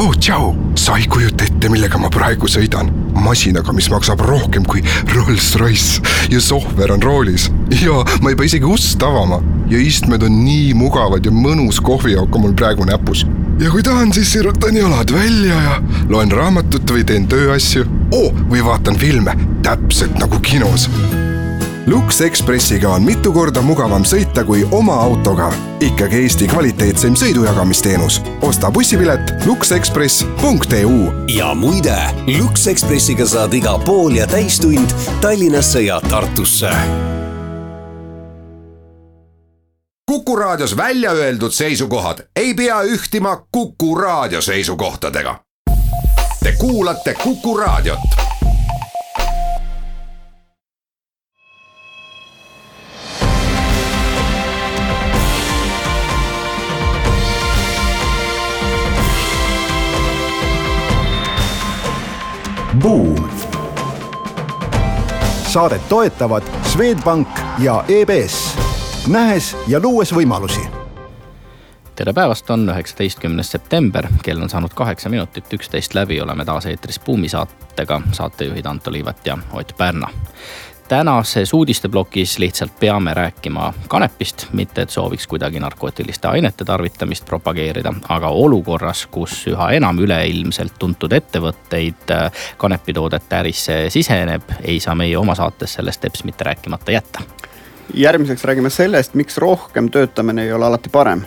oh tšau, sa ei kujuta ette, millega ma praegu sõidan. masinaga, mis maksab rohkem kui Rolls-Royce. Ja sohver on roolis. Ja ma ei pea isegi ust avama. Ja istmed on nii mugavad ja mõnus kohvijook on mul praegu näpus. ja kui tahan, siis sirutan jalad välja ja loen raamatut või teen tööasju. Oh, või vaatan filme. Täpselt nagu kinos Lux Expressiga on mitu korda mugavam sõita kui oma autoga. ikkagi Eesti kvaliteetseim sõidujagamisteenus. osta bussipilet luxexpress.eu. ja muide, Lux Expressiga saad iga pool ja täistund Tallinnasse ja Tartusse. kuku raadios välja öeldud seisukohad ei pea ühtima Kuku raadio seisukohtadega. Te kuulate Kuku raadiot Buum. saadet toetavad Swedbank ja EBS, nähes ja luues võimalusi tere päevast, on üheksateistkümnes september, kell on saanud kaheksa minutit üksteist läbi, oleme taas eetris Buumi saatega, saatejuhid Anto Liivat ja Ott Pärna tänases uudisteplokis lihtsalt peame rääkima kanepist, mitte et sooviks kuidagi narkootiliste ainete tarvitamist propageerida, aga olukorras, kus üha enam üleilmselt tuntud ettevõtteid äh, kanepitoodete ärisse siseneb, ei saa meie oma saates sellest teps mitte rääkimata jätta. järgmiseks räägime sellest, miks rohkem töötamine ei ole alati parem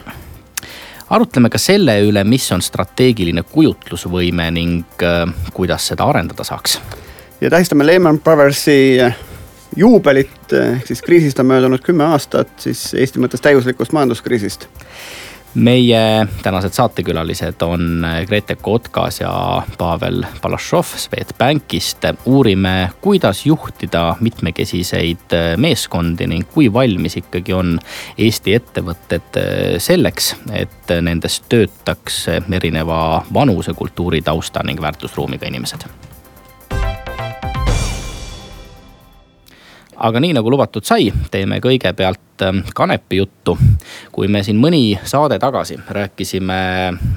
arutleme ka selle üle, mis on strateegiline kujutlusvõime ning äh, kuidas seda arendada saaks. ja tähistame Lehman Brothersi juubelit, ehk siis kriisist on möödunud kümme aastat, siis Eesti mõttes täiuslikust majanduskriisist. meie tänased saatekülalised on Grete Kotkas ja Pavel Balašov Swedbankist. uurime, kuidas juhtida mitmekesiseid meeskondi ning kui valmis ikkagi on Eesti ettevõtted selleks, et nendes töötaks erineva vanuse, kultuuri, tausta ning väärtusruumiga inimesed aga nii nagu lubatud sai, teeme kõigepealt ähm, kanepi juttu. kui me siin mõni saade tagasi rääkisime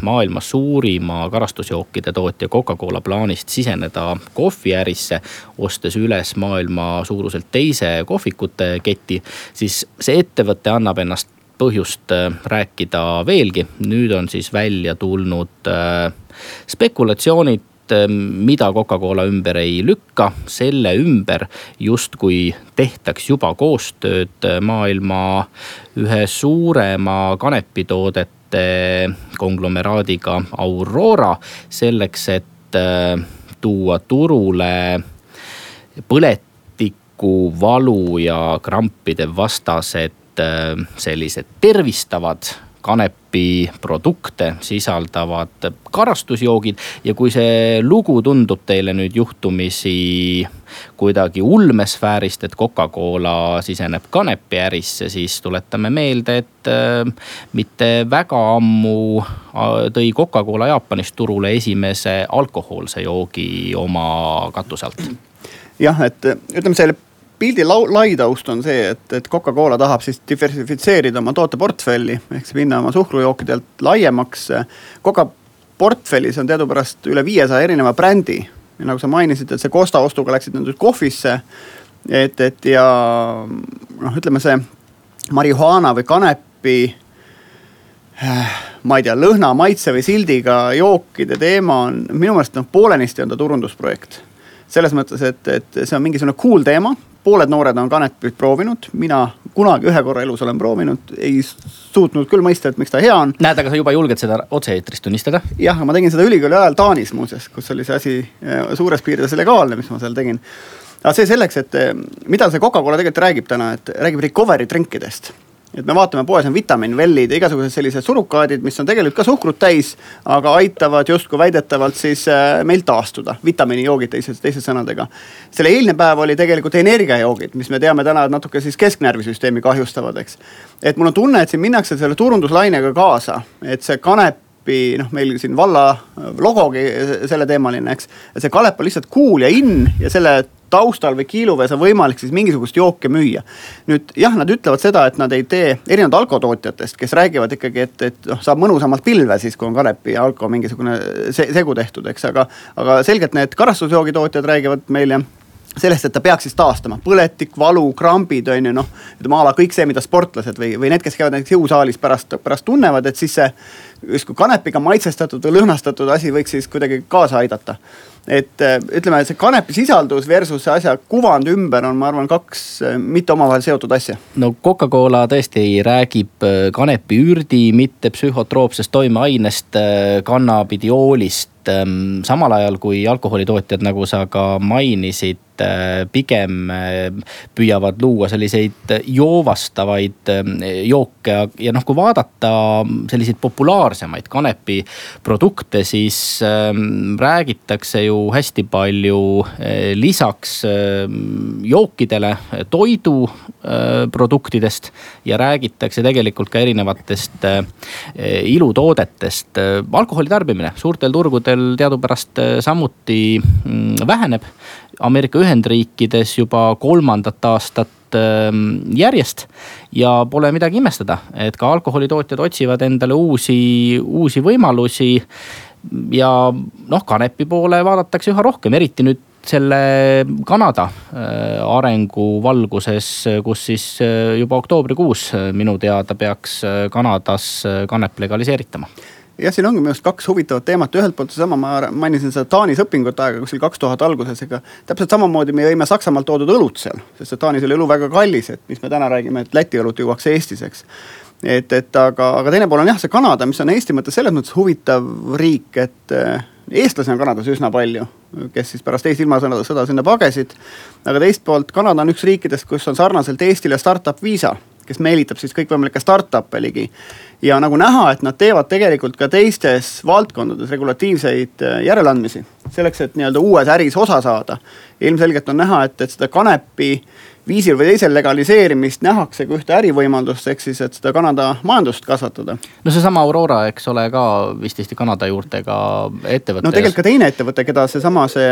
maailma suurima karastusjookide tootja Coca-Cola plaanist siseneda kohviärisse, ostes üles maailma suuruselt teise kohvikute keti, siis see ettevõte annab ennast põhjust äh, rääkida veelgi. nüüd on siis välja tulnud äh, spekulatsioonid mida Coca-Cola ümber ei lükka, selle ümber justkui tehtaks juba koostööd maailma ühe suurema kanepitoodete konglomeraadiga Aurora. selleks, et eh, tuua turule põletiku, valu ja krampide vastased sellised tervistavad kanepiprodukte sisaldavad karastusjoogid. ja kui see lugu tundub teile nüüd juhtumisi kuidagi ulmesfäärist, et Coca-Cola siseneb kanepiärisse, siis tuletame meelde, et äh, mitte väga ammu äh, tõi Coca-Cola Jaapanist turule esimese alkohoolse joogi oma katuse alt jah, et ütleme, selle pildi laitaust on see, et, et Coca-Cola tahab siis diversifitseerida oma tooteportfelli ehk siis minna oma suhkrujookidelt laiemaks. Coca portfellis on teadupärast üle viiesaja erineva brändi. ja nagu sa mainisid, et see Costa ostuga läksid nad nüüd kohvisse. et, et ja noh, ütleme see marihuaana või kanepi ma ei tea, lõhna, maitse või sildiga jookide teema on minu meelest noh, poolenisti on ta turundusprojekt selles mõttes, et, et see on mingisugune cool teema, pooled noored on kanepit proovinud, mina kunagi ühe korra elus olen proovinud, ei suutnud küll mõista, et miks ta hea on. näed, aga sa juba julged seda otse-eetris tunnistada? jah, ma tegin seda ülikooli ajal Taanis muuseas, kus oli see asi eh, suures piirides legaalne, mis ma seal tegin. aga see selleks, et eh, mida see Coca-Cola tegelikult räägib täna, et räägib recovery drinkidest et me vaatame, poes on vitamiinvellid ja igasugused sellised surukaadid, mis on tegelikult ka suhkrut täis, aga aitavad justkui väidetavalt siis äh, meil taastuda. vitamiinijoogid teised, teiste sõnadega. selle eilne päev oli tegelikult energiajoogid, mis me teame täna, natuke siis kesknärvisüsteemi kahjustavad, eks. et mul on tunne, et siin minnakse selle turunduslainega kaasa, et see kanep noh, meil siin valla logogi selleteemaline, eks. see Kalep on lihtsalt cool ja in ja selle taustal või kiiluvees on võimalik siis mingisugust jooki müüa. nüüd jah, nad ütlevad seda, et nad ei tee erinevalt alkotootjatest, kes räägivad ikkagi, et, et noh, saab mõnusamalt pilve siis, kui on kanepi ja alko mingisugune se segu tehtud, eks, aga, aga selgelt need karastusjoogitootjad räägivad meile sellest, et ta peaks siis taastama, põletik, valu, krambid on ju noh, ütleme a la kõik see, mida sportlased või, või need, kes käivad näiteks jõusaalis pärast, pärast tunnevad, et siis see justkui kanepiga maitsestatud või lõhnastatud asi võiks siis kuidagi kaasa aidata. et äh, ütleme, see kanepi sisaldus versus see asja kuvand ümber on, ma arvan, kaks äh, mitte omavahel seotud asja. no Coca-Cola tõesti räägib äh, kanepi ürdi, mitte psühhotroopsest toimeainest, kannabidioolist ähm, samal ajal kui alkoholitootjad, nagu sa ka mainisid, pigem püüavad luua selliseid joovastavaid jooke ja, noh, kui vaadata selliseid populaarsemaid kanepiprodukte, siis ähm, räägitakse ju hästi palju äh, lisaks äh, jookidele toiduproduktidest äh, ja räägitakse tegelikult ka erinevatest äh, ilutoodetest. alkoholi tarbimine suurtel turgudel teadupärast äh, samuti mm, väheneb Ameerika Ühendriikides juba kolmandat aastat ähm, järjest. ja pole midagi imestada, et ka alkoholitootjad otsivad endale uusi, uusi võimalusi. ja noh, kanepi poole vaadatakse üha rohkem, eriti nüüd selle Kanada äh, arengu valguses, kus siis äh, juba oktoobrikuus minu teada peaks äh, Kanadas kanep legaliseeritama jah, siin ongi minu arust kaks huvitavat teemat, ühelt poolt seesama, ma mainisin seda Taanis õpingute aega kuskil kaks tuhat alguses, ega täpselt samamoodi me jõime Saksamaalt toodud õlut seal, sest et Taanis oli õlu väga kallis, et mis me täna räägime, et Läti õlut jõuaks Eestis, eks. et, et aga, aga teine pool on jah, see Kanada, mis on Eesti mõttes selles mõttes huvitav riik, et eestlasi on Kanadas üsna palju, kes siis pärast teist ilmasõda sinna pagesid. aga teist poolt Kanada on üks riikidest, kus on sarnaselt Eestile startup viisa kes meelitab siis kõikvõimalikke startup'e ligi. ja nagu näha, et nad teevad tegelikult ka teistes valdkondades regulatiivseid äh, järeleandmisi selleks, et nii-öelda uues äris osa saada. ilmselgelt on näha, et, et seda kanepi viisil või teisel legaliseerimist nähakse kui ühte ärivõimalust, ehk siis, et seda Kanada majandust kasvatada. no seesama Aurora, eks ole, ka vist Eesti Kanada juurtega ettevõte. no tegelikult ka teine ettevõte, keda seesama see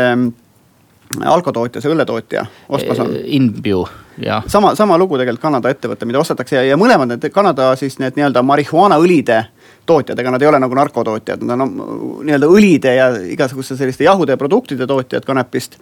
alkotootja, see õlletootja ostmas on. Inbu, jah. sama, sama lugu tegelikult Kanada ettevõte, mida ostetakse ja, ja mõlemad need Kanada siis need nii-öelda marihuaanaõlide tootjad, ega nad ei ole nagu narkotootjad, nad on nii-öelda õlide ja igasuguste selliste jahude ja produktide tootjad kanepist.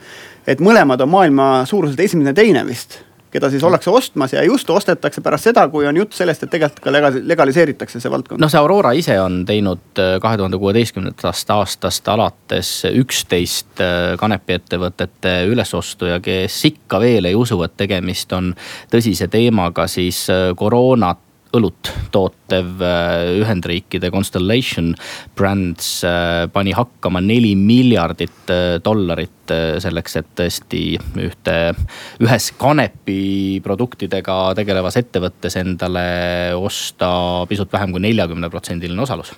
et mõlemad on maailma suuruselt esimene ja teine vist keda siis ollakse ostmas ja just ostetakse pärast seda, kui on jutt sellest, et tegelikult ka legaliseeritakse see valdkond. noh, see Aurora ise on teinud äh, kahe tuhande kuueteistkümnendast aastast alates üksteist äh, kanepiettevõtete ülesostu ja kes ikka veel ei usu, et tegemist on tõsise teemaga, siis äh, koroonat õlut tootev Ühendriikide Constellation Brands pani hakkama neli miljardit dollarit Äh, selleks, et tõesti ühte, ühes kanepiproduktidega tegelevas ettevõttes endale osta pisut vähem kui neljakümne protsendiline osalus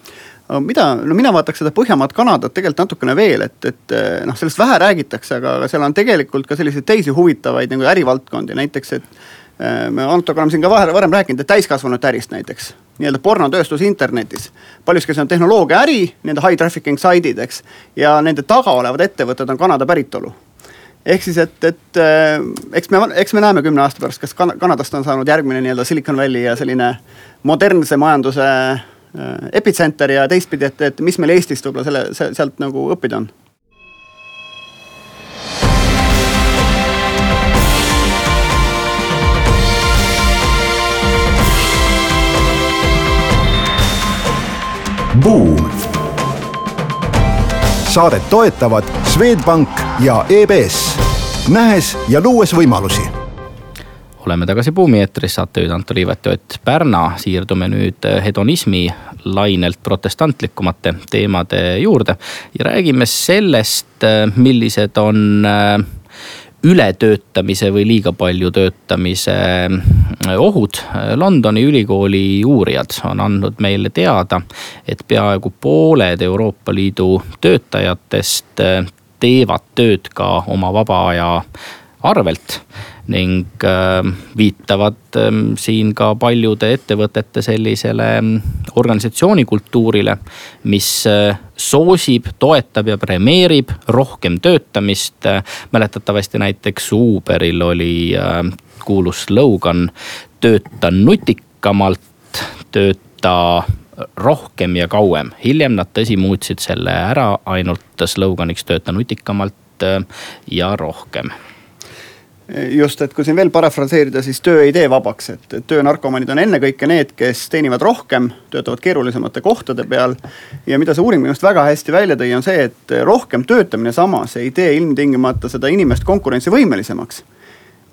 mida, no mina vaataks seda Põhjamaad, Kanadat tegelikult natukene veel, et, et noh, sellest vähe räägitakse, aga, seal on tegelikult ka selliseid teisi huvitavaid nagu ärivaldkondi, näiteks, et äh, me Antoga oleme siin ka varem, rääkinud, et täiskasvanute ärist näiteks nii-öelda pornotööstus internetis. paljuski see on tehnoloogiaäri, nii-öelda high trafficking saidid, eks. ja nende taga olevad ettevõtted on Kanada päritolu. ehk siis, et, et äh, eks me, eks me näeme kümne aasta pärast, kas kan Kanadast on saanud järgmine nii-öelda Silicon Valley ja selline modernse majanduse äh, epitsenter ja teistpidi, et, et mis meil Eestist võib-olla selle, sealt nagu õppida on Buum. saadet toetavad Swedbank ja EBS, nähes ja luues võimalusi oleme tagasi Buumi eetris, saatejuhid Anto Liivet ja Ott Pärna. siirdume nüüd hedonismi lainelt protestantlikumate teemade juurde ja räägime sellest, millised on ületöötamise või liiga palju töötamise äh, ohud. Londoni ülikooli uurijad on andnud meile teada, et peaaegu pooled Euroopa Liidu töötajatest äh, teevad tööd ka oma vaba aja arvelt. ning äh, viitavad ähm, siin ka paljude ettevõtete sellisele mm, organisatsioonikultuurile, mis soosib, toetab ja premeerib rohkem töötamist. mäletatavasti näiteks Uberil oli kuulus slogan tööta nutikamalt, tööta rohkem ja kauem. hiljem nad tõsi muutsid selle ära ainult sloganiks tööta nutikamalt äh, ja rohkem just, et kui siin veel parafraseerida, siis töö ei tee vabaks, et töönarkomaanid on ennekõike need, kes teenivad rohkem, töötavad keerulisemate kohtade peal. ja mida see uuring minu arust väga hästi välja tõi, on see, et rohkem töötamine samas ei tee ilmtingimata seda inimest konkurentsivõimelisemaks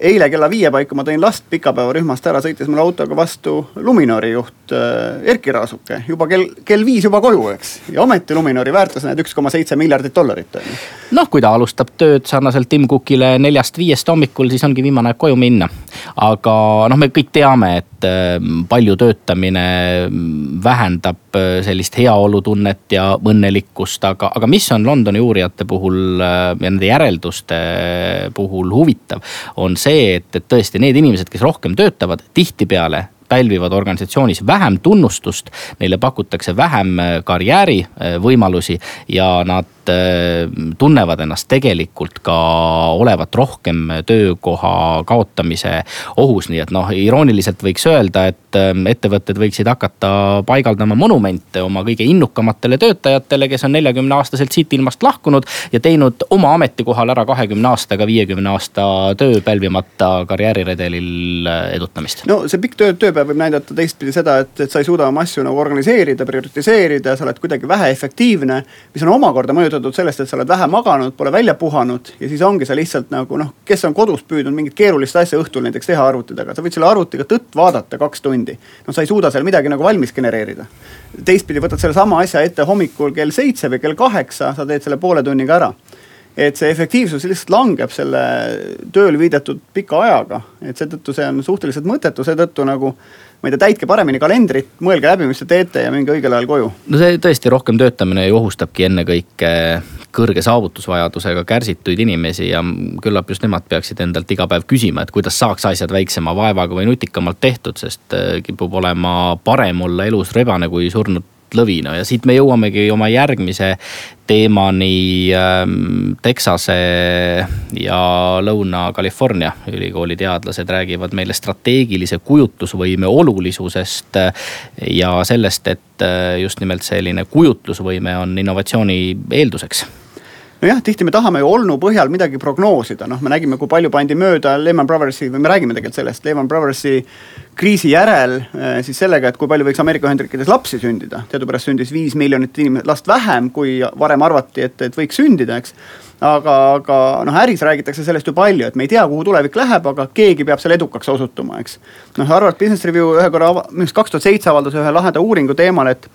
eile kella viie paiku ma tõin last pikapäevarühmast ära, sõitis mulle autoga vastu Luminori juht äh, Erkki Raasuke. juba kell, kell viis juba koju, eks. ja ometi Luminori väärtus näed üks koma seitse miljardit dollarit on noh, kui ta alustab tööd sarnaselt Tim Cookile neljast-viiest hommikul, siis ongi viimane aeg koju minna. Aga noh, me kõik teame, et äh, palju töötamine vähendab äh, sellist heaolutunnet ja õnnelikkust, aga, aga mis on Londoni uurijate puhul ja nende järelduste puhul huvitav, on see et, et tõesti need inimesed, kes rohkem töötavad, tihtipeale pälvivad organisatsioonis vähem tunnustust, neile pakutakse vähem karjäärivõimalusi ja nad Äh, tunnevad ennast tegelikult ka olevat rohkem töökoha kaotamise ohus, nii et noh, irooniliselt võiks öelda, et äh, ettevõtted võiksid hakata paigaldama monumente oma kõige innukamatele töötajatele, kes on neljakümne aastaselt siit ilmast lahkunud ja teinud oma ametikohal ära kahekümne aastaga viiekümne aasta töö pälvimata karjääriredelil äh, edutamist. no see pikk töö, tööpäev võib näidata teistpidi seda, et, et sa ei suuda oma asju nagu organiseerida, prioritiseerida, sa oled kuidagi väheefektiivne, mis on omakorda mõjutatud mõjutatud sellest, et sa oled vähe maganud, pole välja puhanud ja siis ongi sa lihtsalt nagu noh, kes on kodus püüdnud mingit keerulist asja õhtul näiteks teha arvuti taga, sa võid selle arvutiga tõtt vaadata kaks tundi. no sa ei suuda seal midagi nagu valmis genereerida. teistpidi võtad sellesama asja ette hommikul kell seitse või kell kaheksa, sa teed selle poole tunniga ära et see efektiivsus lihtsalt langeb selle tööl viidetud pika ajaga, et seetõttu see on suhteliselt mõttetu, seetõttu nagu ma ei tea, täitke paremini kalendrit, mõelge läbi, mis te teete ja minge õigel ajal koju. no see tõesti rohkem töötamine ju ohustabki ennekõike kõrge saavutusvajadusega kärsituid inimesi ja küllap just nemad peaksid endalt iga päev küsima, et kuidas saaks asjad väiksema vaevaga või nutikamalt tehtud, sest äh, kipub olema parem olla elus rebane kui surnud lõvina ja siit me jõuamegi oma järgmise teemani ähm, Texase ja Lõuna-California ülikooli teadlased räägivad meile strateegilise kujutlusvõime olulisusest. Äh, ja sellest, et äh, just nimelt selline kujutlusvõime on innovatsiooni eelduseks nojah, tihti me tahame ju olnu põhjal midagi prognoosida, noh, me nägime, kui palju pandi mööda Lehman Brothersi või me räägime tegelikult sellest Lehman Brothersi kriisi järel eh, siis sellega, et kui palju võiks Ameerika Ühendriikides lapsi sündida. teadupärast sündis viis miljonit inimest, last vähem, kui varem arvati, et, et võiks sündida, eks. aga, aga noh, äris räägitakse sellest ju palju, et me ei tea, kuhu tulevik läheb, aga keegi peab seal edukaks osutuma, eks. noh, Harvard Business Review ühe korra, minu arust kaks tuhat seitse avaldas ühe laheda uuringu teemal, et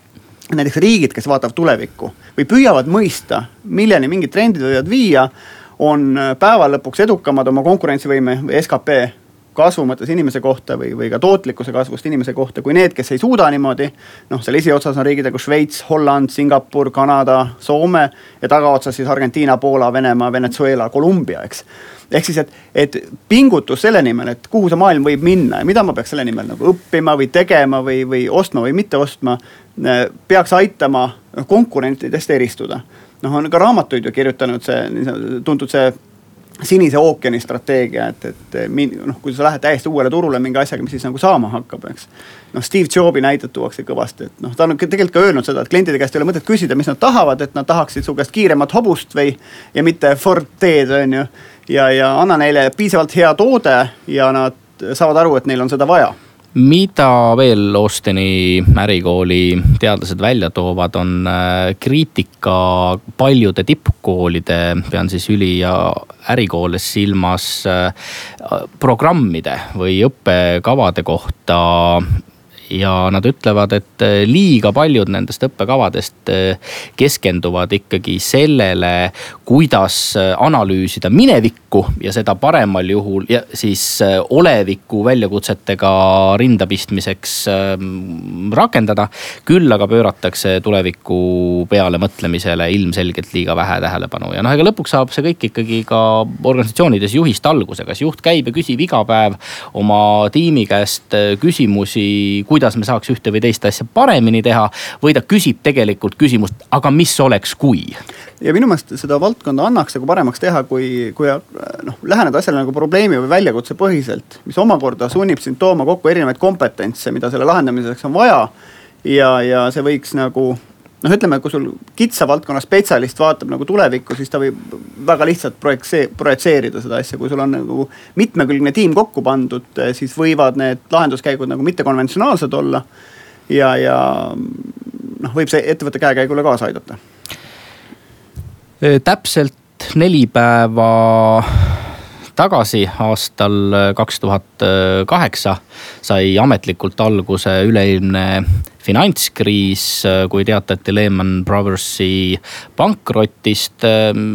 näiteks riigid, kes vaatavad tulevikku või püüavad mõista, milleni mingid trendid võivad viia, on päeva lõpuks edukamad oma konkurentsivõime või skp kasvu mõttes inimese kohta või, või ka tootlikkuse kasvust inimese kohta, kui need, kes ei suuda niimoodi. noh, seal esiotsas on riigid nagu Šveits, Holland, Singapur, Kanada, Soome ja tagaotsas siis Argentiina, Poola, Venemaa, Venezuela, Kolumbia, eks ehk siis, et, et pingutus selle nimel, et kuhu see maailm võib minna ja mida ma peaks selle nimel nagu õppima või tegema või, või ostma või mitte ostma. peaks aitama konkurentidest eristuda. noh, on ka raamatuid ju kirjutanud see tuntud see sinise ookeani strateegia, et, et noh, kui sa lähed täiesti uuele turule mingi asjaga, mis siis nagu saama hakkab, eks. noh, Steve Jobsi näidet tuuakse kõvasti, et noh, ta on tegelikult ka öelnud seda, et klientide käest ei ole mõtet küsida, mis nad tahavad, et nad tahaksid su käest kiiremat hobust või. ja mitte Ford T-d on ju ja, ja anna neile piisavalt hea toode ja nad saavad aru, et neil on seda vaja mida veel Austini ärikooli teadlased välja toovad, on äh, kriitika paljude tippkoolide, pean siis üli- ja ärikoole silmas, äh, programmide või õppekavade kohta ja nad ütlevad, et liiga paljud nendest õppekavadest keskenduvad ikkagi sellele, kuidas analüüsida minevikku ja seda paremal juhul ja siis oleviku väljakutsetega rinda pistmiseks rakendada. küll aga pööratakse tuleviku peale mõtlemisele ilmselgelt liiga vähe tähelepanu ja noh, ega lõpuks saab see kõik ikkagi ka organisatsioonides juhist alguse, kas juht käib ja küsib iga päev oma tiimi käest küsimusi, kuidas me saaks ühte või teist asja paremini teha. või ta küsib tegelikult küsimust, aga mis oleks, kui ja minu meelest seda valdkonda annaks nagu paremaks teha, kui, kui noh, läheneda asjale nagu probleemi või väljakutse põhiselt. mis omakorda sunnib sind tooma kokku erinevaid kompetentse, mida selle lahendamiseks on vaja. ja, ja see võiks nagu noh, ütleme, kui sul kitsa valdkonna spetsialist vaatab nagu tulevikku, siis ta võib väga lihtsalt projekt-, projitseerida seda asja, kui sul on nagu mitmekülgne tiim kokku pandud, siis võivad need lahenduskäigud nagu mittekonventsionaalsed olla. ja, ja noh, võib see ettevõtte käekäigule kaasa aidata. täpselt neli päeva tagasi, aastal kaks tuhat kaheksa sai ametlikult alguse üleilmne finantskriis, kui teatati Lehman Brothersi pankrotist.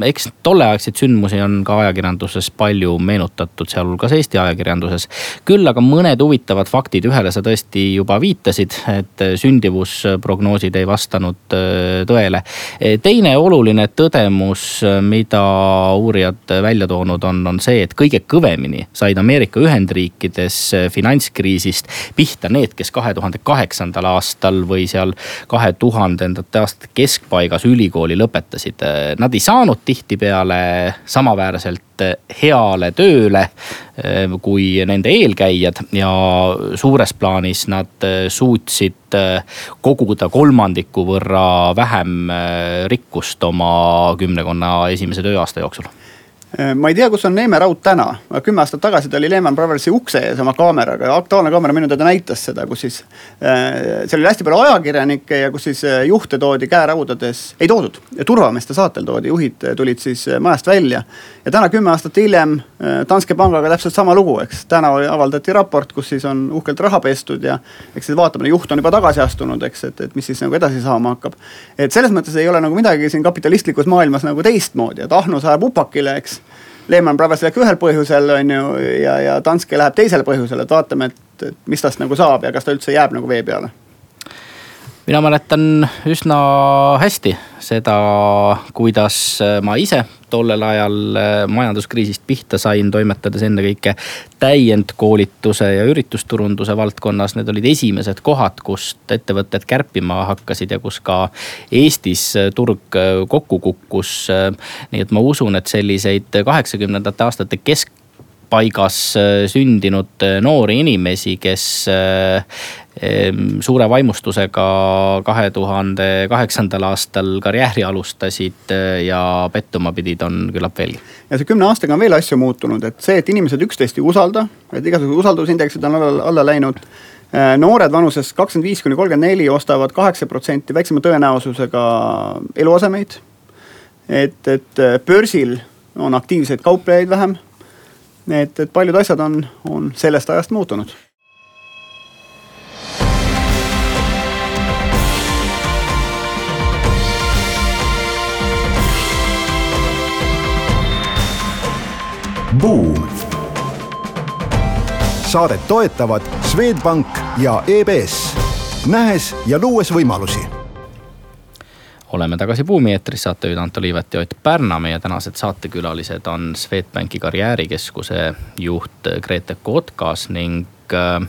eks tolleaegseid sündmusi on ka ajakirjanduses palju meenutatud, sealhulgas Eesti ajakirjanduses. küll aga mõned huvitavad faktid, ühele sa tõesti juba viitasid, et sündivusprognoosid ei vastanud äh, tõele. teine oluline tõdemus, mida uurijad välja toonud on, on see, et kõige kõvemini said Ameerika Ühendriikides finantskriisist pihta need, kes kahe tuhande kaheksandal aastal aastal või seal kahe tuhandendate aastate keskpaigas ülikooli lõpetasid. Nad ei saanud tihtipeale samaväärselt heale tööle eh, kui nende eelkäijad ja suures plaanis nad suutsid eh, koguda kolmandiku võrra vähem eh, rikkust oma kümnekonna esimese tööaasta jooksul ma ei tea, kus on Neeme raud täna, kümme aastat tagasi ta oli Lehman Brothersi ukse ees oma kaameraga ja Aktuaalne Kaamera minu teada näitas seda, kus siis äh,. seal oli hästi palju ajakirjanikke ja kus siis äh, juhte toodi käeraudades, ei toodud, turvameeste saatel toodi, juhid äh, tulid siis majast välja. ja täna kümme aastat hiljem Danske pangaga täpselt sama lugu, eks. täna avaldati raport, kus siis on uhkelt raha pestud ja eks siis vaatame, juht on juba tagasi astunud, eks, et, et mis siis nagu edasi saama hakkab. et selles mõttes ei ole nagu midagi siin kapitalistlikus maailmas nagu teistmoodi, et ahnus ajab upakile, eks Lehman Brothers läks ühel põhjusel, on ju, ja, ja Danske läheb teisel põhjusel, et vaatame, et, et mis tast nagu saab ja kas ta üldse jääb nagu vee peale mina mäletan üsna hästi seda, kuidas ma ise tollel ajal äh, majanduskriisist pihta sain, toimetades ennekõike täiendkoolituse ja üritusturunduse valdkonnas. Need olid esimesed kohad, kust ettevõtted kärpima hakkasid ja kus ka Eestis turg äh, kokku kukkus. nii et ma usun, et selliseid kaheksakümnendate aastate kesk paigas äh, sündinud äh, noori inimesi, kes äh, suure vaimustusega kahe tuhande kaheksandal aastal karjääri alustasid ja pettuma pidid, on küllap veelgi. ja see kümne aastaga on veel asju muutunud, et see, et inimesed üksteist ei usalda, et igasugused usaldusindeksid on alla, alla läinud noored vanuses kakskümmend viis kuni kolmkümmend neli ostavad kaheksa protsenti väiksema tõenäosusega eluasemeid. et, et börsil on aktiivseid kauplejaid vähem et, et paljud asjad on, on sellest ajast muutunud. Buum. saadet toetavad Swedbank ja EBS, nähes ja luues võimalusi oleme tagasi Buumi eetris, saatejuhid Anto Liivet ja Ott Pärna. meie tänased saatekülalised on Swedbanki karjäärikeskuse juht Grete Kotkas ning äh,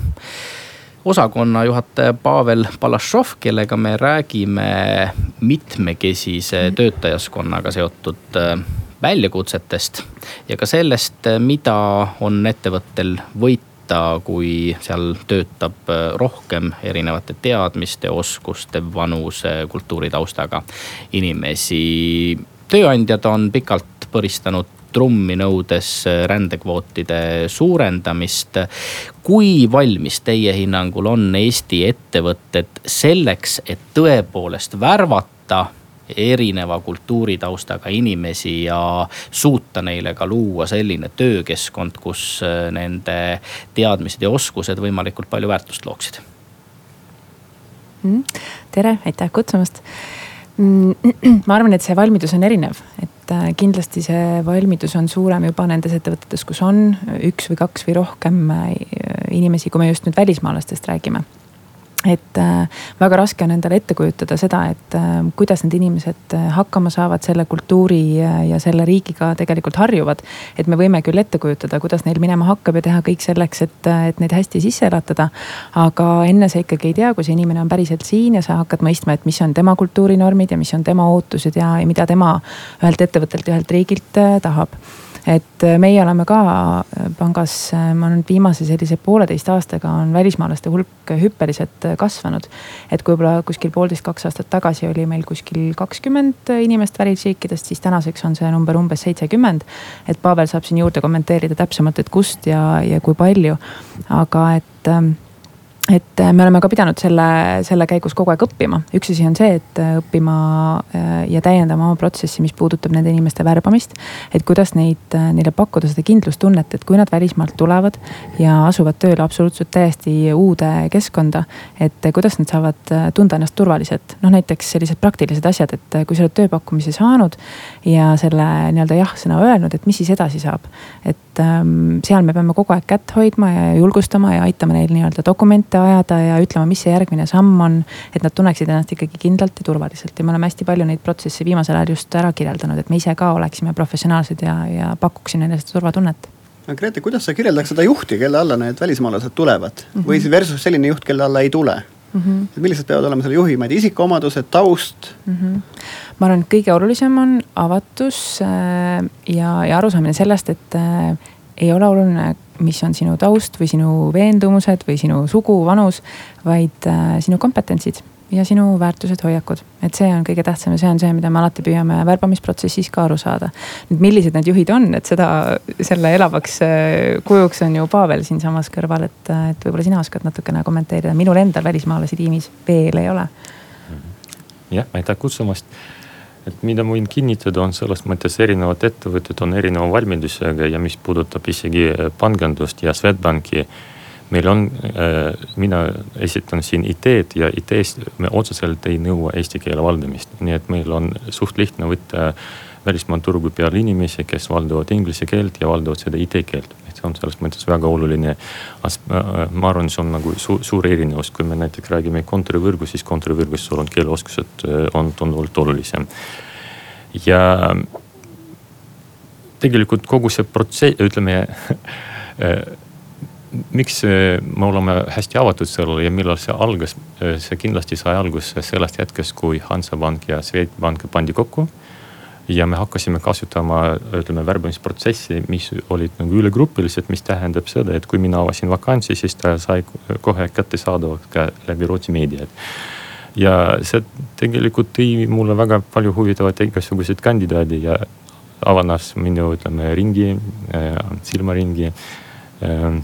osakonna juhataja Pavel Balašov, kellega me räägime mitmekesise töötajaskonnaga seotud äh, väljakutsetest ja ka sellest, mida on ettevõttel võita kui seal töötab äh, rohkem erinevate teadmiste, oskuste, vanuse, kultuuritaustaga inimesi. tööandjad on pikalt põristanud trummi nõudes äh, rändekvootide suurendamist. kui valmis teie hinnangul on Eesti ettevõtted selleks, et tõepoolest värvata erineva kultuuritaustaga inimesi ja suuta neile ka luua selline töökeskkond, kus äh, nende teadmised ja oskused võimalikult palju väärtust looksid. Mm,. tere, aitäh kutsumast! Mm,. ma arvan, et see valmidus on erinev, et äh, kindlasti see valmidus on suurem juba nendes ettevõtetes, kus on üks või kaks või rohkem äh, inimesi, kui me just nüüd välismaalastest räägime et äh, väga raske on endale ette kujutada seda, et äh, kuidas need inimesed äh, hakkama saavad selle kultuuri ja, selle riigiga tegelikult harjuvad. et me võime küll ette kujutada, kuidas neil minema hakkab ja teha kõik selleks, et, et neid hästi sisse elatada. aga enne sa ikkagi ei tea, kui see inimene on päriselt siin ja sa hakkad mõistma, et mis on tema kultuurinormid ja mis on tema ootused ja, ja mida tema ühelt ettevõttelt ja ühelt riigilt tahab et äh, meie oleme ka äh, pangas, äh, ma nüüd viimase sellise pooleteist aastaga on välismaalaste hulk hüppeliselt kasvanud. et kui võib-olla kuskil poolteist, kaks aastat tagasi oli meil kuskil kakskümmend inimest välisriikidest, siis tänaseks on see number umbes seitsekümmend. et Pavel saab siin juurde kommenteerida täpsemalt, et kust ja, ja kui palju, aga et ähm, et äh, me oleme ka pidanud selle, selle käigus kogu aeg õppima. üks asi on see, et äh, õppima äh, ja täiendama oma protsessi, mis puudutab nende inimeste värbamist. et kuidas neid, neile pakkuda seda kindlustunnet, et kui nad välismaalt tulevad ja asuvad tööle absoluutselt täiesti uude keskkonda. et kuidas nad saavad tunda ennast turvaliselt. noh, näiteks sellised praktilised asjad, et kui sa oled tööpakkumise saanud ja selle nii-öelda jah-sõna öelnud, et mis siis edasi saab. et ähm, seal me peame kogu aeg kätt hoidma ja julgustama ja aitama neil nii-öelda dokumente ajada ja ütlema, mis see järgmine samm on. et nad tunneksid ennast ikkagi kindlalt ja turvaliselt ja me oleme hästi palju neid protsesse viimasel ajal just ära kirjeldanud, et me ise ka oleksime professionaalsed ja, ja pakuksime neile seda turvatunnet Grete, kuidas sa kirjeldaks seda juhti, kelle alla need välismaalased tulevad mm -hmm. või siis versus selline juht, kelle alla ei tule mm? -hmm. millised peavad olema selle juhi, ma ei tea, isikuomadused, taust mm? -hmm. ma arvan, et kõige olulisem on avatus äh, ja, ja arusaamine sellest, et äh, ei ole oluline, mis on sinu taust või sinu veendumused või sinu sugu, vanus, vaid äh, sinu kompetentsid ja sinu väärtused, hoiakud. et see on kõige tähtsam ja see on see, mida me alati püüame värbamisprotsessis ka aru saada. nüüd millised need juhid on, et seda, selle elavaks äh, kujuks on ju Pavel siinsamas kõrval, et, äh, et võib-olla sina oskad natukene kommenteerida, minul endal välismaalasi tiimis veel ei ole. jah, aitäh kutsumast et mida ma võin kinnitada, on selles mõttes erinevad ettevõtted on erineva valmidusega ja mis puudutab isegi äh, pangandust ja Swedbanki. Meil on äh,, mina esitan siin IT-d ja IT-s me otseselt ei nõua eesti keele valdamist, nii et meil on suht lihtne võtta välismaa turgu peale inimesi, kes valdavad inglise keelt ja valdavad seda IT-keelt. et see on selles mõttes väga oluline. Ma arvan, see on nagu suur, suur erinevus, kui me näiteks räägime kontorivõrgu, siis kontorivõrgus sul on keeleoskused äh, on tunduvalt olulisem. ja tegelikult kogu see protsess, ütleme äh, miks me oleme hästi avatud sellele ja millal see algas, see kindlasti sai alguse sellest hetkest, kui Hansapank ja Swedbank pandi kokku ja me hakkasime kasutama, ütleme värbamisprotsessi, mis olid nagu ülegrupilised, mis tähendab seda, et kui mina avasin vakantsi, siis ta sai kohe kättesaadavaks ka läbi Rootsi meediat. ja see tegelikult tõi mulle väga palju huvitavaid igasuguseid kandidaadi ja avanes minu, ütleme ringi äh,, silmaringi äh,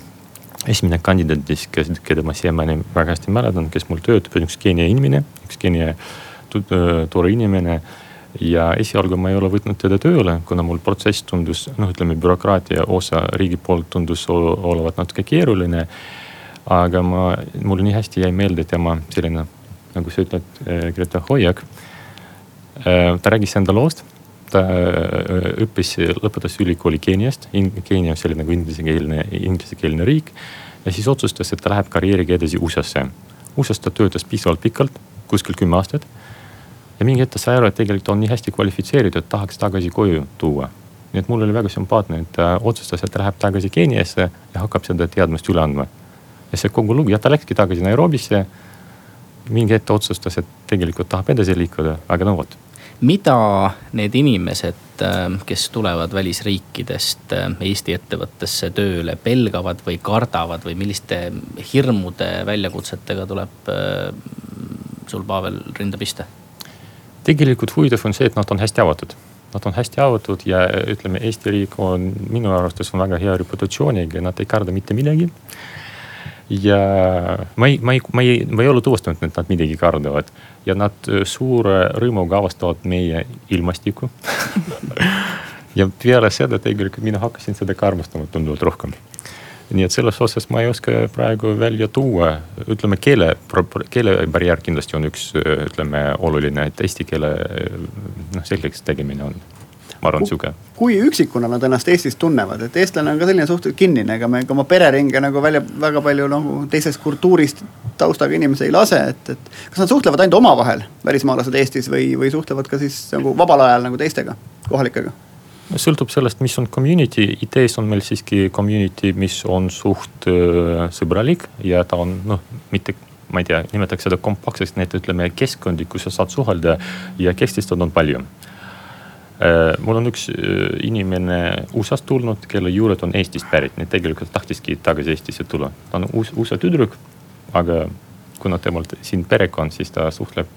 esimene kandidaat, kes, keda ma siiamaani väga hästi mäletan, kes mul töötab, on üks Keenia inimene, üks Keenia tore inimene ja esialgu ma ei ole võtnud teda tööle, kuna mul protsess tundus, noh, ütleme bürokraatia osa riigi poolt tundus olevat natuke keeruline. aga ma, mulle nii hästi jäi meelde tema selline, nagu sa ütled, eh, Greta hoiak. Eh, ta rääkis enda loost, ta eh, õppis, lõpetas ülikooli Keeniast, Keenia on selline nagu inglisekeelne, inglisekeelne riik. ja siis otsustas, et ta läheb karjääriga edasi USA-sse. USA-s ta töötas piisavalt pikalt, kuskil kümme aastat ja mingi hetk ta sai aru, et tegelikult on nii hästi kvalifitseeritud, tahaks tagasi koju tuua. nii et mul oli väga sümpaatne, et ta otsustas, et ta läheb tagasi Keeniasse ja hakkab seda teadmist üle andma. ja see kogu lugu ja ta läkski tagasi Nairobisse. mingi hetk ta otsustas, et tegelikult tahab edasi liikuda, aga no vot mida need inimesed, kes tulevad välisriikidest Eesti ettevõttesse tööle, pelgavad või kardavad või milliste hirmude, väljakutsetega tuleb sul, Pavel, rinda pista? tegelikult huvitav on see, et nad on hästi avatud. Nad on hästi avatud ja ütleme, Eesti riik on minu arvates on väga hea reputatsiooniga, nad ei karda mitte midagi. Ja ma ei, ma ei, ma ei, ma ei ole tuvastanud, et nad midagi kardavad. Ja nad suure rõõmuga avastavad meie ilmastikku ja peale seda tegelikult mina hakkasin seda ka armastama tunduvalt rohkem. Nii et selles osas ma ei oska praegu välja tuua, ütleme keele, keelebarjäär kindlasti on üks, ütleme oluline, et eesti keele noh, selgeks tegemine on ma arvan, sihuke. kui üksikuna nad ennast Eestis tunnevad, et eestlane on ka selline suhteliselt kinnine, ega me ka oma pereringe nagu välja väga palju nagu teisest kultuurist taustaga inimesi ei lase, et, et. kas nad suhtlevad ainult omavahel, välismaalased Eestis või, või suhtlevad ka siis nagu vabal ajal nagu teistega, kohalikega? sõltub sellest, mis on community, IT-s on meil siiski community, mis on suht äh, sõbralik ja ta on noh, mitte ma ei tea, nimetaks seda kompaktseks, nii et ütleme keskkondi, kus sa saad suhelda ja Eestist on palju mul on üks äh, inimene USA-st tulnud, kelle juured on Eestist pärit, nii et tegelikult tahtiski tagasi Eestisse tulla. ta on uus, USA tüdruk, aga kuna temal siin perekond, siis ta suhtleb,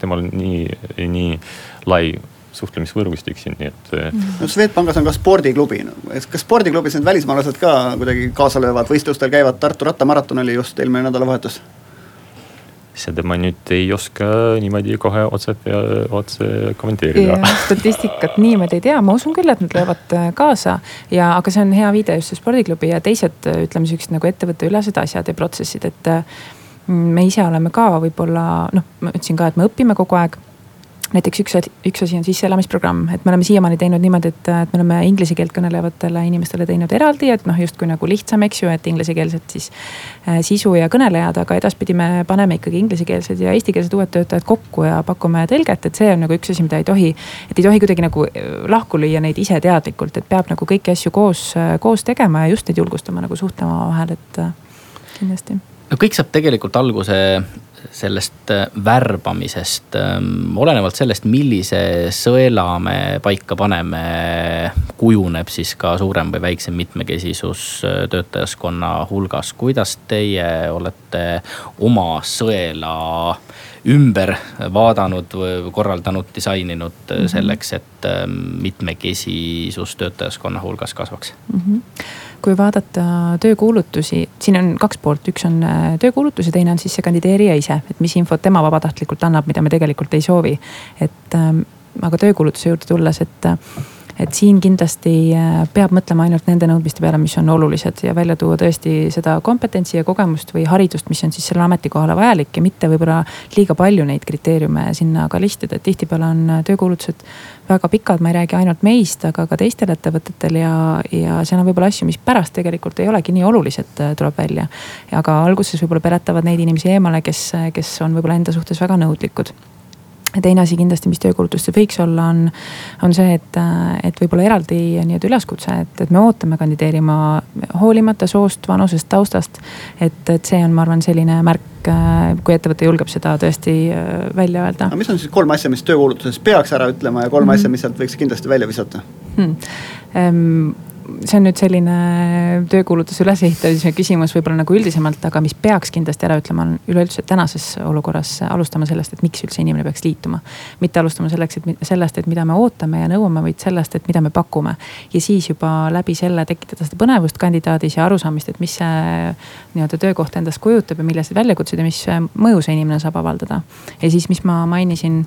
temal on nii, nii lai suhtlemisvõrgustik siin, nii et. Äh, no Swedbankis on ka spordiklubi no., kas spordiklubis need välismaalased ka kuidagi kaasa löövad, võistlustel käivad, Tartu rattamaraton oli just eelmine nädalavahetus seda ma nüüd ei oska niimoodi kohe otse, otse kommenteerida. statistikat niimoodi ei tea, ma usun küll, et nad löövad äh, kaasa. Ja, aga see on hea viide just see spordiklubi ja teised, ütleme sihukesed nagu ettevõtteülesed asjad ja protsessid, et äh, me ise oleme ka võib-olla noh, ma ütlesin ka, et me õpime kogu aeg näiteks üks, üks asi on sisseelamisprogramm, et me oleme siiamaani teinud niimoodi, et, et me oleme inglise keelt kõnelevatele inimestele teinud eraldi, et noh, justkui nagu lihtsam, eks ju, et inglisekeelset siis äh, sisu ja kõnelejad, aga edaspidi me paneme ikkagi inglisekeelsed ja eestikeelsed uued töötajad kokku ja pakume tõlget, et see on nagu üks asi, mida ei tohi. et ei tohi kuidagi nagu äh, lahku lüüa neid ise teadlikult, et peab nagu kõiki asju koos, äh, koos tegema ja just neid julgustama nagu suhtlema omavahel, et äh, kindlasti no kõik saab tegelikult alguse sellest äh, värbamisest, ähm, olenevalt sellest, millise sõela me paika paneme, kujuneb siis ka suurem või väiksem mitmekesisus äh, töötajaskonna hulgas. kuidas teie olete oma sõela ümber vaadanud, korraldanud, disaininud mm -hmm. selleks, et ähm, mitmekesisus töötajaskonna hulgas kasvaks mm? -hmm kui vaadata töökuulutusi, siin on kaks poolt, üks on äh, töökuulutus ja teine on siis see kandideerija ise, et mis infot tema vabatahtlikult annab, mida me tegelikult ei soovi. et ähm, aga töökuulutuse juurde tulles, et et siin kindlasti äh, peab mõtlema ainult nende nõudmiste peale, mis on olulised ja välja tuua tõesti seda kompetentsi ja kogemust või haridust, mis on siis sellele ametikohale vajalik ja mitte võib-olla liiga palju neid kriteeriume sinna ka listida, et tihtipeale on töökuulutused väga pikad, ma ei räägi ainult meist, aga ka teistel ettevõtetel ja, ja seal on võib-olla asju, mis pärast tegelikult ei olegi nii olulised, äh, tuleb välja. aga alguses võib-olla peletavad neid inimesi eemale, kes, kes on võib-olla enda suhtes väga nõudlikud teine asi kindlasti, mis töökuulutustel võiks olla, on, on see, et, et võib-olla eraldi nii-öelda üleskutse, et, et me ootame kandideerima hoolimata soost, vanusest, taustast. et, et see on, ma arvan, selline märk, kui ettevõte julgeb seda tõesti äh, välja öelda. aga mis on siis kolm asja, mis töökuulutuses peaks ära ütlema ja kolm mm -hmm. asja, mis sealt võiks kindlasti välja visata hmm.? See on nüüd selline töökuulutuse ülesehitamise küsimus võib-olla nagu üldisemalt, aga mis peaks kindlasti ära ütlema, on üleüldse tänases olukorras alustama sellest, et miks üldse inimene peaks liituma. mitte alustama selleks, et sellest, et mida me ootame ja nõuame, vaid sellest, et mida me pakume. ja siis juba läbi selle tekitada seda põnevust kandidaadis ja arusaamist, et mis see nii-öelda töökoht endast kujutab ja millised väljakutsed ja mis mõju see inimene saab avaldada. ja siis, mis ma mainisin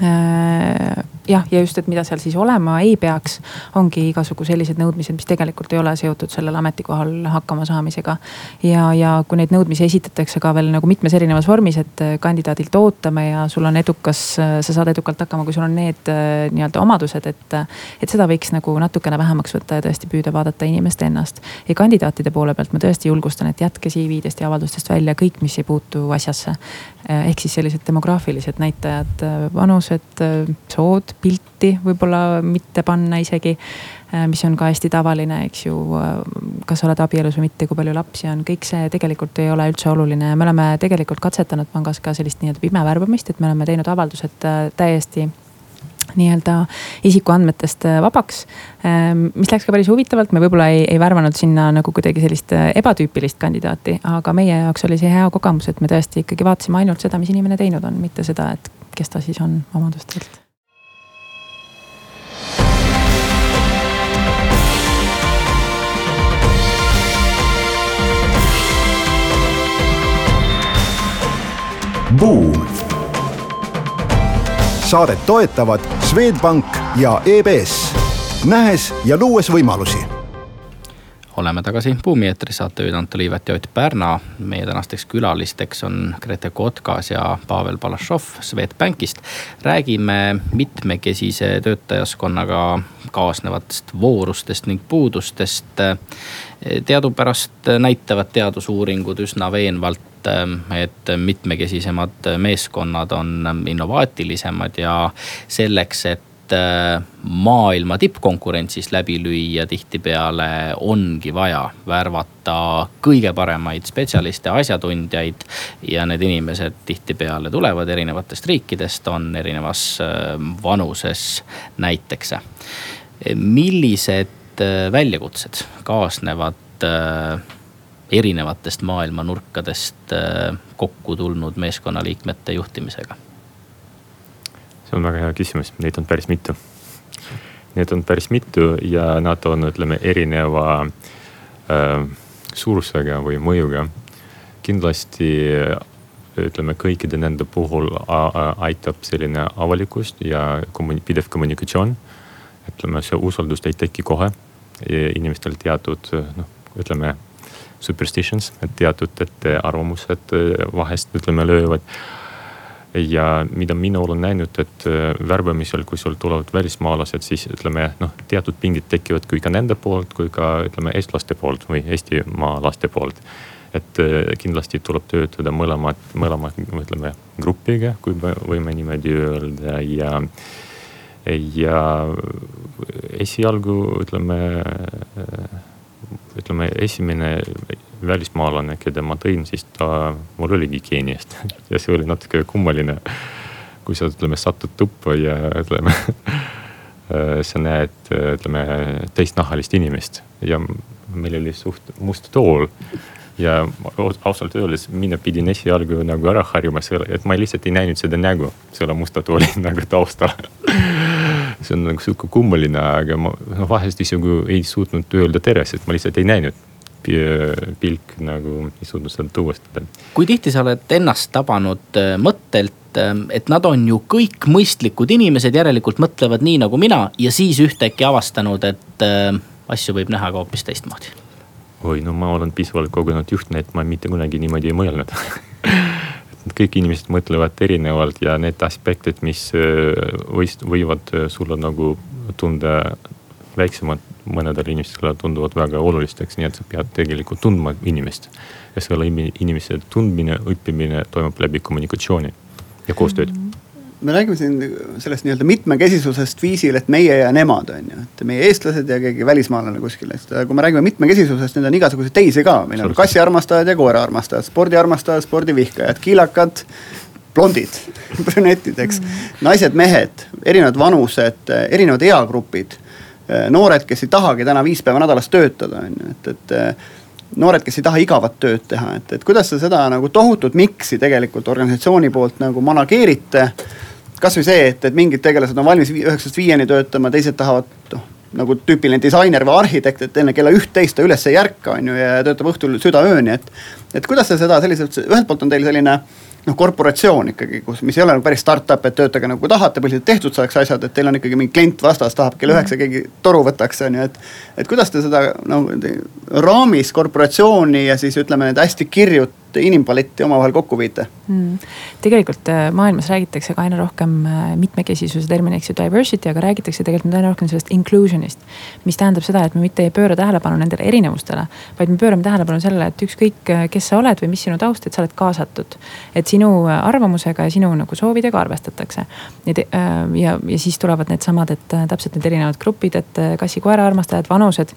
jah, ja just, et mida seal siis olema ei peaks, ongi igasugu sellised nõudmised, mis tegelikult ei ole seotud sellel ametikohal hakkama saamisega. ja, ja kui neid nõudmisi esitatakse ka veel nagu mitmes erinevas vormis, et kandidaadilt ootame ja sul on edukas, sa saad edukalt hakkama, kui sul on need äh, nii-öelda omadused, et. et seda võiks nagu natukene vähemaks võtta ja tõesti püüda vaadata inimest ennast. ja kandidaatide poole pealt ma tõesti julgustan, et jätke CV-dest ja avaldustest välja kõik, mis ei puutu asjasse. Äh, ehk siis sellised demograafilised näitajad, vanus vanused, sood, pilti võib-olla mitte panna isegi. Äh, mis on ka hästi tavaline, eks ju, äh, kas oled abielus või mitte, kui palju lapsi on, kõik see tegelikult ei ole üldse oluline ja me oleme tegelikult katsetanud pangas ka sellist nii-öelda pimevärbamist, et me oleme teinud avaldused äh, täiesti nii-öelda isikuandmetest vabaks. mis läks ka päris huvitavalt, me võib-olla ei, ei värvanud sinna nagu kuidagi sellist ebatüüpilist kandidaati, aga meie jaoks oli see hea kogemus, et me tõesti ikkagi vaatasime ainult seda, mis inimene teinud on, mitte seda, et kes ta siis on omadustelt Buum. saadet toetavad Swedbank ja EBS, nähes ja luues võimalusi oleme tagasi Buumi eetris, saatejuhid Anto Liivet ja Ott Pärna. meie tänasteks külalisteks on Grete Kotkas ja Pavel Balašov Swedbankist. räägime mitmekesise töötajaskonnaga kaasnevatest voorustest ning puudustest. teadupärast näitavad teadusuuringud üsna veenvalt et mitmekesisemad meeskonnad on innovaatilisemad ja selleks, et Äh, maailma tippkonkurentsis läbi lüüa, tihtipeale ongi vaja värvata kõige paremaid spetsialiste, asjatundjaid. ja need inimesed tihtipeale tulevad erinevatest riikidest, on erinevas äh, vanuses näiteks. millised äh, väljakutsed kaasnevad erinevatest maailma nurkadest kokku tulnud meeskonnaliikmete juhtimisega? See on väga hea küsimus, neid on päris mitu. Neid on päris mitu ja nad on, ütleme, erineva äh, suurusega või mõjuga. kindlasti ütleme, kõikide nende puhul aitab selline avalikkust ja kommuni-, pidev kommunikatsioon. ütleme, see usaldus ei teki kohe. inimestel teatud noh, ütleme superstitions, et teatud ettearvamused vahest ütleme löövad ja mida mina olen näinud, et äh, värbamisel, kui sul tulevad välismaalased, siis ütleme noh, teatud pingid tekivad kui ka nende poolt, kui ka ütleme eestlaste poolt või Eestimaa laste poolt. et äh, kindlasti tuleb töötada mõlemad, mõlema ütleme grupiga, kui me võime niimoodi öelda ja. ja esialgu ütleme, ütleme esimene välismaalane, keda ma tõin, siis ta, mul oligi Keeniast ja see oli natuke kummaline. kui sa ütleme satud tuppa ja ütleme sa näed, ütleme teistnahalist inimest. Ja meil oli suht must tool. Ja ausalt öeldes mina pidin esialgu nagu ära harjuma selle, et ma lihtsalt ei näinud seda nägu selle musta tooli nagu taustal. See on nagu sihuke kummaline, aga ma vahest isegi ei suutnud öelda tere, sest ma lihtsalt ei näinud pilk nagu ei suutnud seda tuvastada. kui tihti sa oled ennast tabanud äh, mõttelt, äh, et nad on ju kõik mõistlikud inimesed, järelikult mõtlevad nii nagu mina ja siis ühtäkki avastanud, et äh, asju võib näha ka hoopis teistmoodi? oi, no ma olen piisavalt kogenud juhtne, et ma mitte kunagi niimoodi ei mõelnud kõik inimesed mõtlevad erinevalt ja need aspektid, mis võist, võivad sulle nagu tunda väiksemad mõnedele inimestele tunduvad väga olulisteks, nii et sa pead tegelikult tundma inimest. ja selle inimese tundmine, õppimine toimub läbi kommunikatsiooni ja koostööd mm. -hmm me räägime siin sellest nii-öelda mitmekesisusest viisil, et meie ja nemad on ju, et meie eestlased ja keegi välismaalane kuskil, et kui me räägime mitmekesisusest, neid on igasuguseid teisi ka, meil on kassiarmastajad ja koeraarmastajad, spordiarmastajad, spordivihkajad, kiilakad, blondid, brünetid, eks mm. -hmm. naised, mehed, erinevad vanused, erinevad eagrupid Äh, noored, kes ei tahagi täna viis päeva nädalas töötada, on ju, et, et äh, noored, kes ei taha igavat tööd teha, et, et kuidas te seda nagu tohutut miksi tegelikult organisatsiooni poolt nagu manageerite. kasvõi see, et, et mingid tegelased on valmis üheksast viieni töötama, teised tahavad noh nagu tüüpiline disainer või arhitekt, et enne kella üht-teist ta üles ei ärka, on ju, ja töötab õhtul südaööni, et. et kuidas te seda selliselt, ühelt poolt on teil selline noh, korporatsioon ikkagi, kus, mis ei ole nagu päris startup, et töötage nagu tahate, põhiliselt tehtud saaks asjad, et teil on ikkagi mingi klient vastas, tahab kell üheksa keegi toru võtaks, on ju, et. et kuidas te seda no raamis korporatsiooni ja siis ütleme need hästi kirjut inimpaletti omavahel kokku viite mm.? tegelikult äh, maailmas räägitakse ka aina rohkem äh, mitmekesisuse termin, eks ju, diversity, aga räägitakse tegelikult nüüd aina rohkem sellest inclusion'ist. mis tähendab seda, et me mitte ei pööra tähelepanu nendele erinevustele, vaid me pöörame tähelepanu sellele, et ükskõik, äh, kes sa oled või mis sinu taust, et sa oled kaasatud. et sinu arvamusega ja sinu nagu soovidega arvestatakse. ja, ja, ja siis tulevad needsamad, et täpselt need erinevad grupid, et kassi-koera armastajad, vanused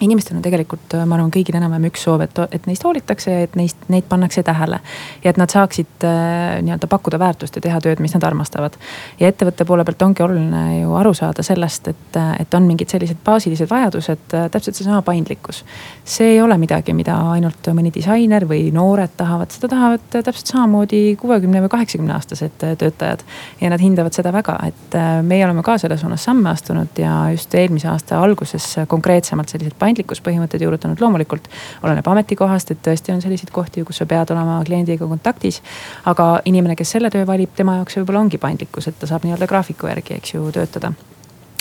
inimestel on tegelikult, ma arvan, kõigil enam-vähem üks soov, et, et neist hoolitakse ja et neist, neid pannakse tähele. ja et nad saaksid äh, nii-öelda pakkuda väärtust ja teha tööd, mis nad armastavad. ja ettevõtte poole pealt ongi oluline ju aru saada sellest, et, et on mingid sellised baasilised vajadused, äh, täpselt seesama paindlikkus. see ei ole midagi, mida ainult mõni disainer või noored tahavad, seda tahavad täpselt samamoodi kuuekümne või kaheksakümne aastased äh, töötajad. ja nad hindavad seda väga, et äh, meie oleme ka selles suunas samme astunud ja just eelmise aasta alguses konkreetsemalt sellised paindlikkuspõhimõtted juurutanud, loomulikult oleneb ametikohast, et tõesti on selliseid kohti, kus sa pead olema kliendiga kontaktis. aga inimene, kes selle töö valib, tema jaoks võib-olla ongi paindlikkus, et ta saab nii-öelda graafiku järgi, eks ju, töötada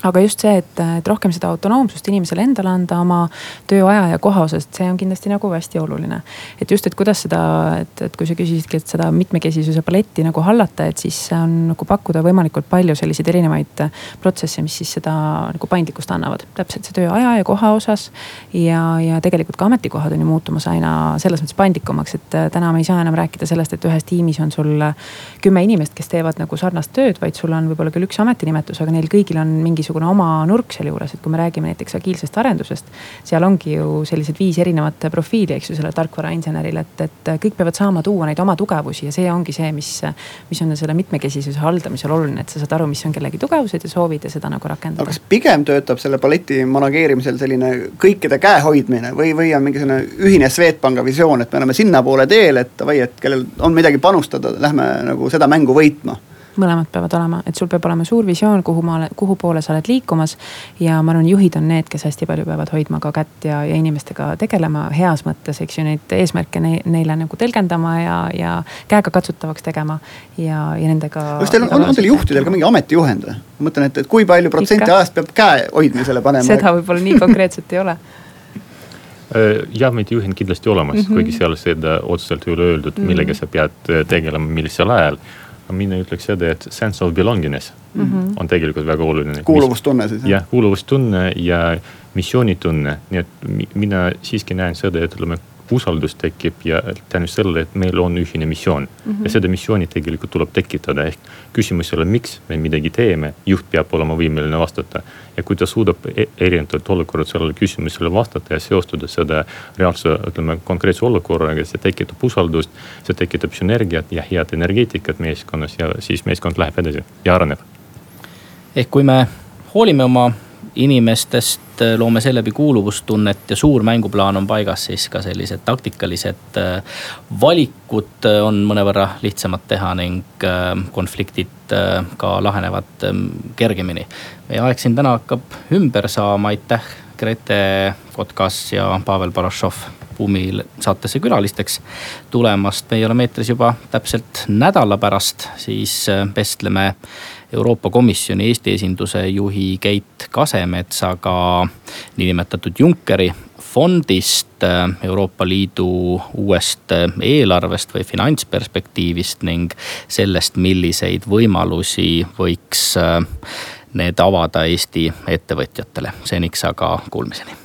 aga just see, et, et rohkem seda autonoomsust inimesele endale anda oma tööaja ja koha osas, et see on kindlasti nagu hästi oluline. et just, et kuidas seda, et, et kui sa küsisidki, et seda mitmekesisuse paletti nagu hallata, et siis on nagu pakkuda võimalikult palju selliseid erinevaid protsesse, mis siis seda nagu paindlikkust annavad. täpselt see tööaja ja koha osas. ja, ja tegelikult ka ametikohad on ju muutumas aina selles mõttes paindlikumaks, et täna me ei saa enam rääkida sellest, et ühes tiimis on sul kümme inimest, kes teevad nagu sarnast tööd, vaid sul on võib-olla küll üks ametinimetus, aga neil kõigil on mingisugune mingisugune oma nurk sealjuures, et kui me räägime näiteks agiilsest arendusest. seal ongi ju sellised viis erinevat profiili, eks ju, sellel tarkvarainseneril, et, et kõik peavad saama tuua neid oma tugevusi ja see ongi see, mis, mis on selle mitmekesisuse haldamisel oluline, et sa saad aru, mis on kellegi tugevused ja soovid ja seda nagu rakendada. kas pigem töötab selle paleti manageerimisel selline kõikide käe hoidmine või, või on mingisugune ühine Swedbanka visioon, et me oleme sinnapoole teel, et davai, et kellel on midagi panustada, lähme nagu seda mängu võitma mõlemad peavad olema, et sul peab olema suur visioon, kuhu maale, kuhu poole sa oled liikumas. ja ma arvan, juhid on need, kes hästi palju peavad hoidma ka kätt ja, ja inimestega tegelema heas mõttes, eks ju, neid eesmärke ne, neile nagu tõlgendama ja, ja käegakatsutavaks tegema. ja, ja nendega. kas teil on, on, on teil juhtidel ka mingi ametijuhend või? ma mõtlen, et, et kui palju protsenti ajast peab käe hoidmisele panema? seda võib-olla nii konkreetselt ei ole äh, jah, ametijuhend kindlasti olemas mm, -hmm. kuigi seal seda otseselt ei ole öeldud mm, millega sa pead äh, tegelema, millisel ajal mina ütleks seda, et sense of belongingness mm -hmm. on tegelikult väga oluline. kuuluvustunne siis. jah, kuuluvustunne ja missioonitunne, nii et mina siiski näen seda, et ütleme usaldus tekib ja tänu sellele, et meil on ühine missioon mm. -hmm. ja seda missiooni tegelikult tuleb tekitada, ehk küsimus ei ole, miks me midagi teeme, juht peab olema võimeline vastata. ja kui ta suudab e-, erinevatel olukordadel sellele küsimusele vastata ja seostada seda reaalse, ütleme konkreetse olukorraga, see tekitab usaldust. see tekitab sünergiat ja head energeetikat meeskonnas ja siis meeskond läheb edasi ja areneb. ehk kui me hoolime oma inimestest, loome seeläbi kuuluvustunnet ja suur mänguplaan on paigas, siis ka sellised taktikalised äh, valikud äh, on mõnevõrra lihtsamad teha ning äh, konfliktid ka lahenevad ähm, kergemini. meie aeg siin täna hakkab ümber saama, aitäh Grete Kotkas ja Pavel Barašov Buumi saatesse külalisteks tulemast. meie oleme eetris juba täpselt nädala pärast, siis vestleme Euroopa Komisjoni Eesti esinduse juhi Keit Kasemetsaga niinimetatud Junckeri fondist, Euroopa Liidu uuest eelarvest või finantsperspektiivist ning sellest, milliseid võimalusi võiks need avada Eesti ettevõtjatele. seniks aga kuulmiseni